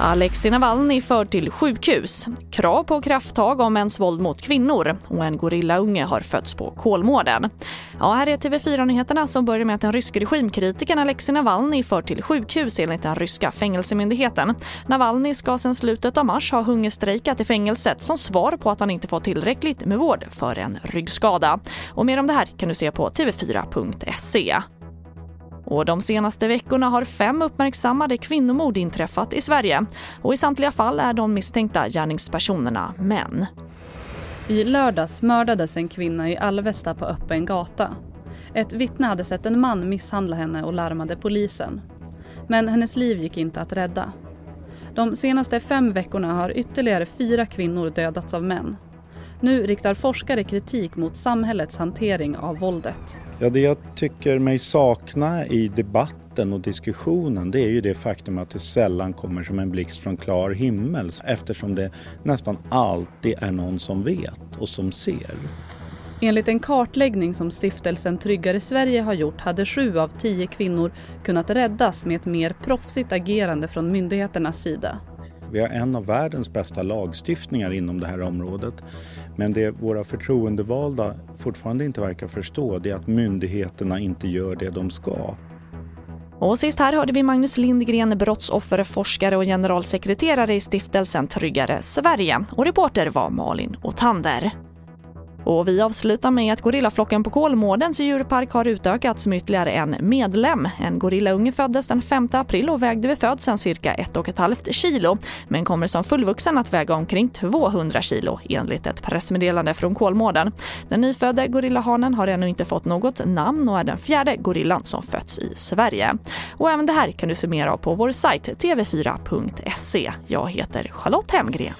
Alexei Navalny förd till sjukhus. Krav på krafttag om mäns våld mot kvinnor och en gorillaunge har fötts på Kolmården. Ja, här är TV4-nyheterna som börjar med att den ryske regimkritikern Alexei Navalny förd till sjukhus enligt den ryska fängelsemyndigheten. Navalny ska sedan slutet av mars ha hungerstrejkat i fängelset som svar på att han inte fått tillräckligt med vård för en ryggskada. Och mer om det här kan du se på tv4.se. Och de senaste veckorna har fem uppmärksammade kvinnomord inträffat i Sverige. Och I samtliga fall är de misstänkta gärningspersonerna män. I lördags mördades en kvinna i Alvesta på öppen gata. Ett vittne hade sett en man misshandla henne och larmade polisen. Men hennes liv gick inte att rädda. De senaste fem veckorna har ytterligare fyra kvinnor dödats av män. Nu riktar forskare kritik mot samhällets hantering av våldet. Ja, det jag tycker mig sakna i debatten och diskussionen det är ju det faktum att det sällan kommer som en blixt från klar himmel eftersom det nästan alltid är någon som vet och som ser. Enligt en kartläggning som stiftelsen Tryggare Sverige har gjort hade sju av tio kvinnor kunnat räddas med ett mer proffsigt agerande från myndigheternas sida. Vi har en av världens bästa lagstiftningar inom det här området. Men det våra förtroendevalda fortfarande inte verkar förstå det är att myndigheterna inte gör det de ska. Och sist här hörde vi Magnus Lindgren, brottsofferforskare och generalsekreterare i stiftelsen Tryggare Sverige. Och reporter var Malin Otander. Och vi avslutar med att gorillaflocken på Kolmårdens djurpark har utökats med ytterligare en medlem. En gorillaunge föddes den 5 april och vägde vid födseln cirka 1,5 kilo men kommer som fullvuxen att väga omkring 200 kilo enligt ett pressmeddelande från Kolmården. Den nyfödde gorillahanen har ännu inte fått något namn och är den fjärde gorillan som fötts i Sverige. Och även det här kan du se mer av på vår sajt tv4.se. Jag heter Charlotte Hemgren.